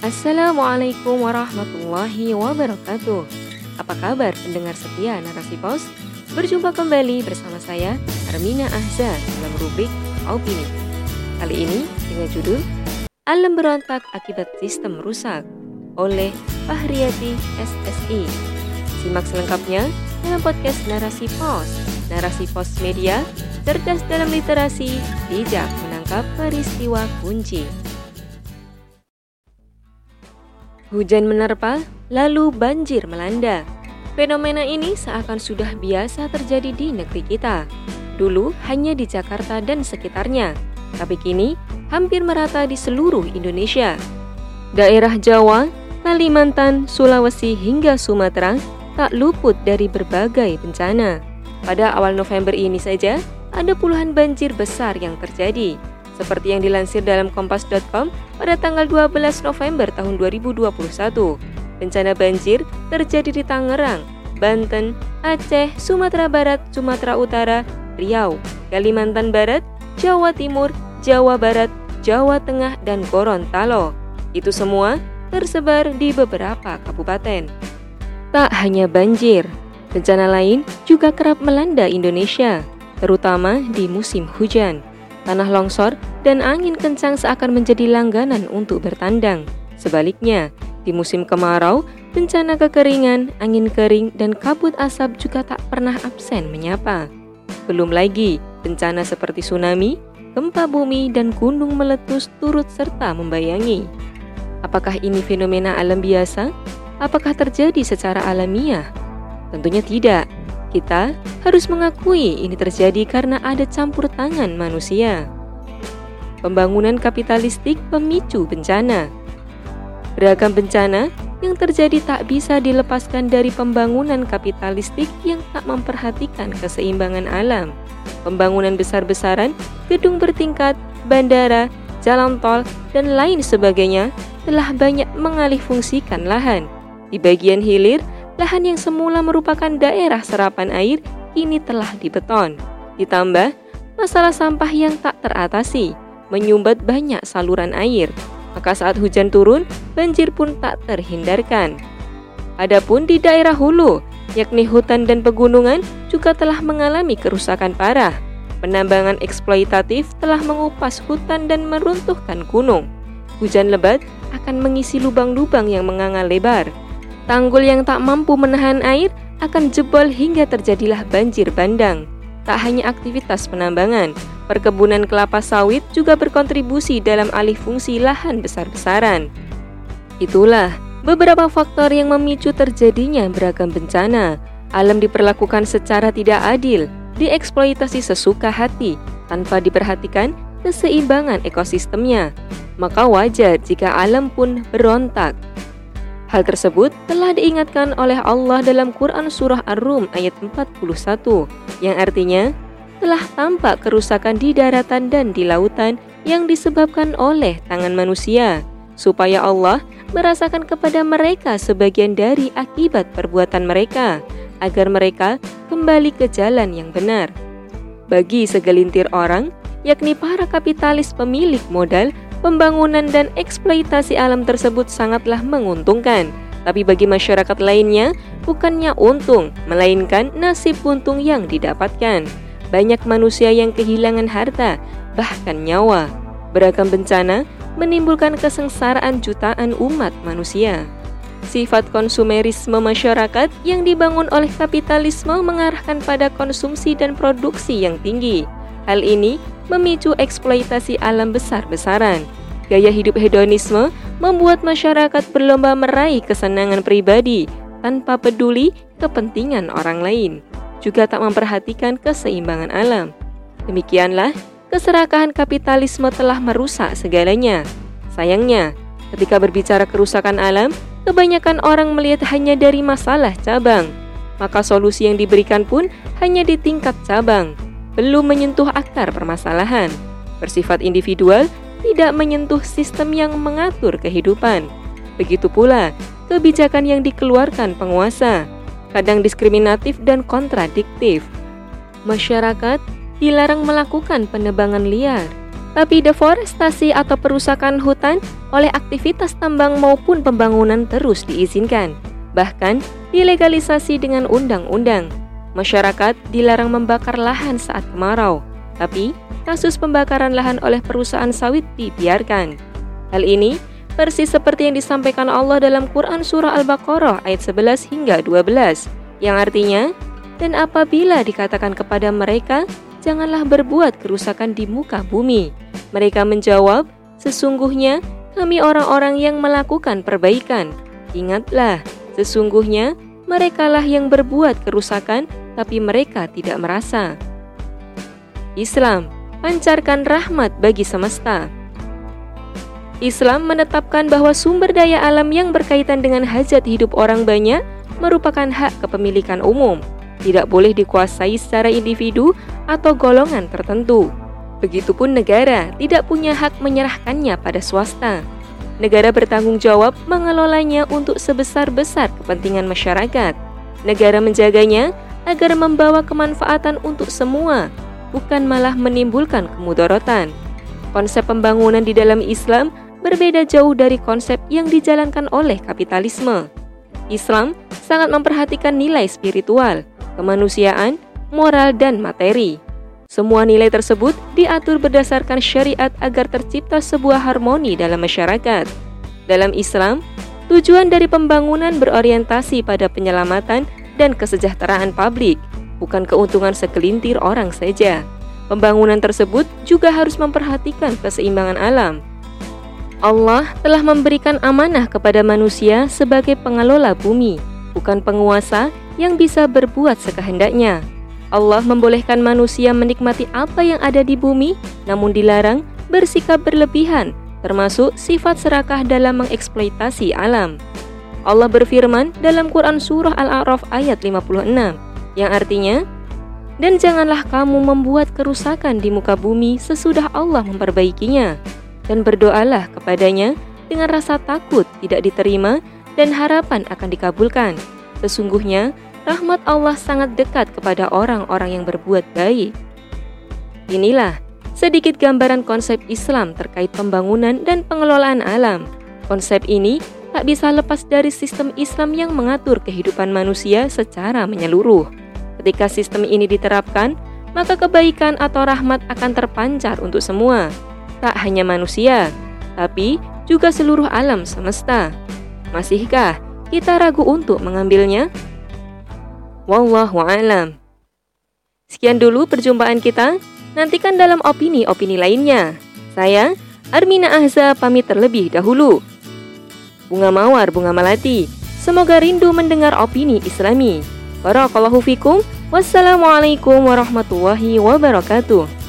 Assalamualaikum warahmatullahi wabarakatuh. Apa kabar pendengar setia Narasi Pos? Berjumpa kembali bersama saya Armina Ahza dalam rubrik Opini. Kali ini dengan judul Alam berontak akibat sistem rusak oleh Fahriyati SSI. Simak selengkapnya dalam podcast Narasi Pos. Narasi Pos Media, cerdas dalam literasi, bijak menangkap peristiwa kunci. Hujan menerpa, lalu banjir melanda. Fenomena ini seakan sudah biasa terjadi di negeri kita. Dulu hanya di Jakarta dan sekitarnya, tapi kini hampir merata di seluruh Indonesia. Daerah Jawa, Kalimantan, Sulawesi hingga Sumatera tak luput dari berbagai bencana. Pada awal November ini saja, ada puluhan banjir besar yang terjadi. Seperti yang dilansir dalam kompas.com pada tanggal 12 November tahun 2021, bencana banjir terjadi di Tangerang, Banten, Aceh, Sumatera Barat, Sumatera Utara, Riau, Kalimantan Barat, Jawa Timur, Jawa Barat, Jawa Tengah, dan Gorontalo. Itu semua tersebar di beberapa kabupaten. Tak hanya banjir, bencana lain juga kerap melanda Indonesia, terutama di musim hujan. Tanah longsor dan angin kencang seakan menjadi langganan untuk bertandang. Sebaliknya, di musim kemarau, bencana kekeringan, angin kering, dan kabut asap juga tak pernah absen menyapa. Belum lagi, bencana seperti tsunami, gempa bumi, dan gunung meletus turut serta membayangi. Apakah ini fenomena alam biasa? Apakah terjadi secara alamiah? Tentunya tidak. Kita harus mengakui ini terjadi karena ada campur tangan manusia. Pembangunan kapitalistik pemicu bencana. Beragam bencana yang terjadi tak bisa dilepaskan dari pembangunan kapitalistik yang tak memperhatikan keseimbangan alam. Pembangunan besar-besaran, gedung bertingkat, bandara, jalan tol, dan lain sebagainya telah banyak mengalih fungsikan lahan. Di bagian hilir, lahan yang semula merupakan daerah serapan air kini telah dibeton. Ditambah, masalah sampah yang tak teratasi, menyumbat banyak saluran air. Maka saat hujan turun, banjir pun tak terhindarkan. Adapun di daerah hulu, yakni hutan dan pegunungan juga telah mengalami kerusakan parah. Penambangan eksploitatif telah mengupas hutan dan meruntuhkan gunung. Hujan lebat akan mengisi lubang-lubang yang menganga lebar. Tanggul yang tak mampu menahan air akan jebol hingga terjadilah banjir bandang. Tak hanya aktivitas penambangan, perkebunan kelapa sawit juga berkontribusi dalam alih fungsi lahan besar-besaran. Itulah beberapa faktor yang memicu terjadinya beragam bencana. Alam diperlakukan secara tidak adil, dieksploitasi sesuka hati, tanpa diperhatikan keseimbangan ekosistemnya. Maka wajar jika alam pun berontak. Hal tersebut telah diingatkan oleh Allah dalam Quran Surah Ar-Rum ayat 41 yang artinya telah tampak kerusakan di daratan dan di lautan yang disebabkan oleh tangan manusia supaya Allah merasakan kepada mereka sebagian dari akibat perbuatan mereka agar mereka kembali ke jalan yang benar. Bagi segelintir orang, yakni para kapitalis pemilik modal pembangunan dan eksploitasi alam tersebut sangatlah menguntungkan. Tapi bagi masyarakat lainnya, bukannya untung, melainkan nasib untung yang didapatkan. Banyak manusia yang kehilangan harta, bahkan nyawa. Beragam bencana menimbulkan kesengsaraan jutaan umat manusia. Sifat konsumerisme masyarakat yang dibangun oleh kapitalisme mengarahkan pada konsumsi dan produksi yang tinggi. Hal ini memicu eksploitasi alam besar-besaran. Gaya hidup hedonisme membuat masyarakat berlomba meraih kesenangan pribadi tanpa peduli kepentingan orang lain, juga tak memperhatikan keseimbangan alam. Demikianlah, keserakahan kapitalisme telah merusak segalanya. Sayangnya, ketika berbicara kerusakan alam, kebanyakan orang melihat hanya dari masalah cabang, maka solusi yang diberikan pun hanya di tingkat cabang belum menyentuh akar permasalahan, bersifat individual, tidak menyentuh sistem yang mengatur kehidupan. Begitu pula kebijakan yang dikeluarkan penguasa, kadang diskriminatif dan kontradiktif. Masyarakat dilarang melakukan penebangan liar, Tapi deforestasi atau perusakan hutan oleh aktivitas tambang maupun pembangunan terus diizinkan, bahkan dilegalisasi dengan undang-undang. Masyarakat dilarang membakar lahan saat kemarau, tapi kasus pembakaran lahan oleh perusahaan sawit dibiarkan. Hal ini persis seperti yang disampaikan Allah dalam Quran Surah Al-Baqarah ayat 11 hingga 12, yang artinya, Dan apabila dikatakan kepada mereka, janganlah berbuat kerusakan di muka bumi. Mereka menjawab, sesungguhnya kami orang-orang yang melakukan perbaikan. Ingatlah, sesungguhnya merekalah yang berbuat kerusakan, tapi mereka tidak merasa. Islam, pancarkan rahmat bagi semesta. Islam menetapkan bahwa sumber daya alam yang berkaitan dengan hajat hidup orang banyak merupakan hak kepemilikan umum, tidak boleh dikuasai secara individu atau golongan tertentu. Begitupun negara tidak punya hak menyerahkannya pada swasta. Negara bertanggung jawab mengelolanya untuk sebesar-besar kepentingan masyarakat. Negara menjaganya agar membawa kemanfaatan untuk semua, bukan malah menimbulkan kemudorotan. Konsep pembangunan di dalam Islam berbeda jauh dari konsep yang dijalankan oleh kapitalisme. Islam sangat memperhatikan nilai spiritual, kemanusiaan, moral, dan materi. Semua nilai tersebut diatur berdasarkan syariat agar tercipta sebuah harmoni dalam masyarakat. Dalam Islam, tujuan dari pembangunan berorientasi pada penyelamatan dan kesejahteraan publik, bukan keuntungan segelintir orang saja. Pembangunan tersebut juga harus memperhatikan keseimbangan alam, Allah telah memberikan amanah kepada manusia sebagai pengelola bumi, bukan penguasa yang bisa berbuat sekehendaknya. Allah membolehkan manusia menikmati apa yang ada di bumi, namun dilarang bersikap berlebihan, termasuk sifat serakah dalam mengeksploitasi alam. Allah berfirman dalam Quran Surah Al-A'raf ayat 56, yang artinya, Dan janganlah kamu membuat kerusakan di muka bumi sesudah Allah memperbaikinya dan berdoalah kepadanya dengan rasa takut tidak diterima dan harapan akan dikabulkan. Sesungguhnya, rahmat Allah sangat dekat kepada orang-orang yang berbuat baik. Inilah sedikit gambaran konsep Islam terkait pembangunan dan pengelolaan alam. Konsep ini tak bisa lepas dari sistem Islam yang mengatur kehidupan manusia secara menyeluruh. Ketika sistem ini diterapkan, maka kebaikan atau rahmat akan terpancar untuk semua tak hanya manusia, tapi juga seluruh alam semesta. Masihkah kita ragu untuk mengambilnya? Wallahu a'lam. Sekian dulu perjumpaan kita. Nantikan dalam opini-opini lainnya. Saya Armina Ahza pamit terlebih dahulu. Bunga Mawar Bunga Malati. Semoga rindu mendengar opini Islami. Barakallahu fikum. Wassalamualaikum warahmatullahi wabarakatuh.